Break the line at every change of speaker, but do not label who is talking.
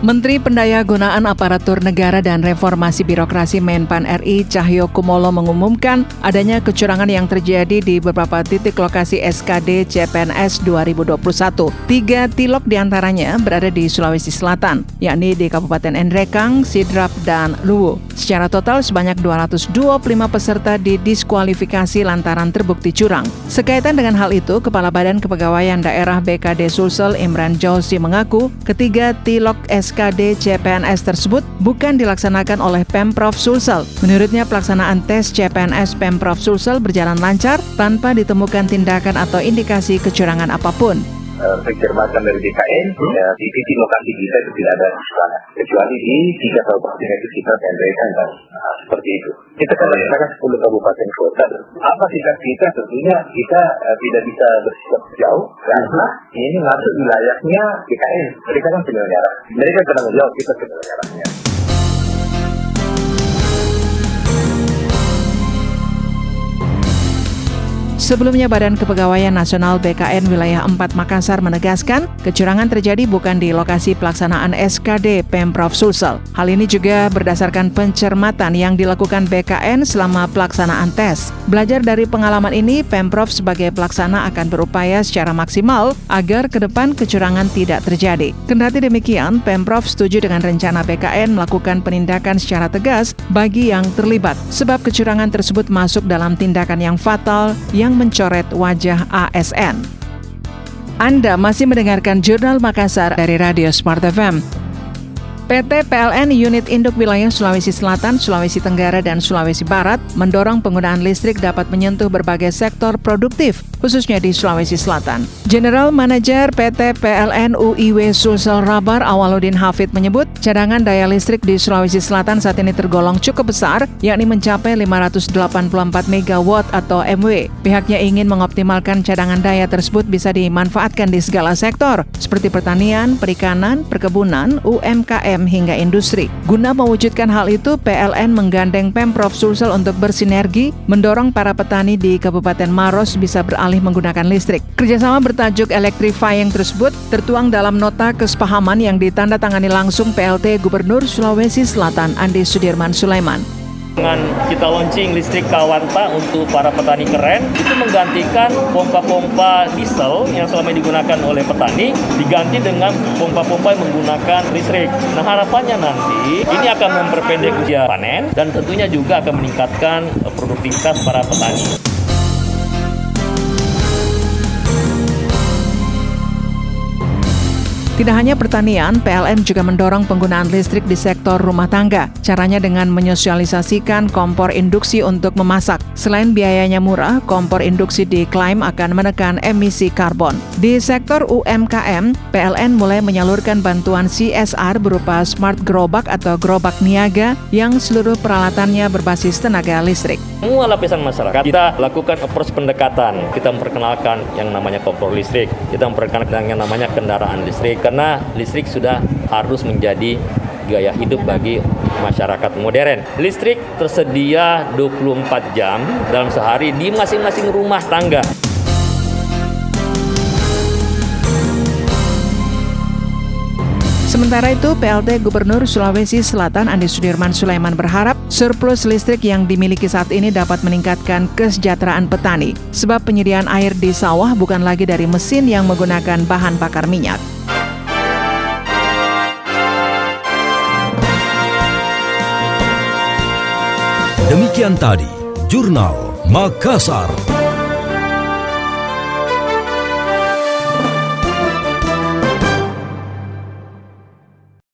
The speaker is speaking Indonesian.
Menteri Pendayagunaan Aparatur Negara dan Reformasi Birokrasi Menpan RI Cahyo Kumolo mengumumkan adanya kecurangan yang terjadi di beberapa titik lokasi SKD CPNS 2021. Tiga tilok di antaranya berada di Sulawesi Selatan, yakni di Kabupaten Endrekang, Sidrap, dan Luwu. Secara total sebanyak 225 peserta didiskualifikasi lantaran terbukti curang. Sekaitan dengan hal itu, Kepala Badan Kepegawaian Daerah BKD Sulsel Imran Jauzi mengaku ketiga tilok SKD SKD CPNS tersebut bukan dilaksanakan oleh Pemprov Sulsel. Menurutnya pelaksanaan tes CPNS Pemprov Sulsel berjalan lancar tanpa ditemukan tindakan atau indikasi kecurangan apa pun
pencermatan dari DKN hmm? ya, di titik lokasi kita itu tidak ada sana kecuali di tiga kabupaten itu kita tendaikan kan? Nah, seperti itu. Kita kan melaksanakan sepuluh kabupaten kota. Apa sikap kita? Tentunya kita uh, tidak bisa bersikap jauh karena ini masuk wilayahnya DKN mereka kan penyelenggara. Mereka tanggung jawab kita penyelenggaranya
Sebelumnya Badan Kepegawaian Nasional BKN Wilayah 4 Makassar menegaskan kecurangan terjadi bukan di lokasi pelaksanaan SKD Pemprov Sulsel. Hal ini juga berdasarkan pencermatan yang dilakukan BKN selama pelaksanaan tes. Belajar dari pengalaman ini, Pemprov sebagai pelaksana akan berupaya secara maksimal agar ke depan kecurangan tidak terjadi. Kendati demikian, Pemprov setuju dengan rencana BKN melakukan penindakan secara tegas bagi yang terlibat, sebab kecurangan tersebut masuk dalam tindakan yang fatal yang mencoret wajah ASN. Anda masih mendengarkan Jurnal Makassar dari Radio Smart FM. PT PLN Unit Induk Wilayah Sulawesi Selatan, Sulawesi Tenggara, dan Sulawesi Barat mendorong penggunaan listrik dapat menyentuh berbagai sektor produktif, khususnya di Sulawesi Selatan. General Manager PT PLN UIW Sulsel Rabar Awaludin Hafid menyebut cadangan daya listrik di Sulawesi Selatan saat ini tergolong cukup besar, yakni mencapai 584 MW atau MW. Pihaknya ingin mengoptimalkan cadangan daya tersebut bisa dimanfaatkan di segala sektor, seperti pertanian, perikanan, perkebunan, UMKM, UMKM hingga industri. Guna mewujudkan hal itu, PLN menggandeng Pemprov Sulsel untuk bersinergi mendorong para petani di Kabupaten Maros bisa beralih menggunakan listrik. Kerjasama bertajuk Electrifying tersebut tertuang dalam nota kesepahaman yang ditandatangani langsung PLT Gubernur Sulawesi Selatan Andi Sudirman Sulaiman.
Dengan kita launching listrik Kawanta untuk para petani keren, itu menggantikan pompa-pompa diesel yang selama digunakan oleh petani, diganti dengan pompa-pompa yang menggunakan listrik. Nah harapannya nanti ini akan memperpendek usia panen dan tentunya juga akan meningkatkan produktivitas para petani.
Tidak hanya pertanian, PLN juga mendorong penggunaan listrik di sektor rumah tangga. Caranya dengan menyosialisasikan kompor induksi untuk memasak. Selain biayanya murah, kompor induksi diklaim akan menekan emisi karbon. Di sektor UMKM, PLN mulai menyalurkan bantuan CSR berupa smart gerobak atau gerobak niaga yang seluruh peralatannya berbasis tenaga listrik.
Semua lapisan masyarakat kita lakukan approach pendekatan. Kita memperkenalkan yang namanya kompor listrik, kita memperkenalkan yang namanya kendaraan listrik karena listrik sudah harus menjadi gaya hidup bagi masyarakat modern. Listrik tersedia 24 jam dalam sehari di masing-masing rumah tangga.
Sementara itu, PLT Gubernur Sulawesi Selatan Andi Sudirman Sulaiman berharap surplus listrik yang dimiliki saat ini dapat meningkatkan kesejahteraan petani, sebab penyediaan air di sawah bukan lagi dari mesin yang menggunakan bahan bakar minyak.
Demikian tadi, Jurnal Makassar.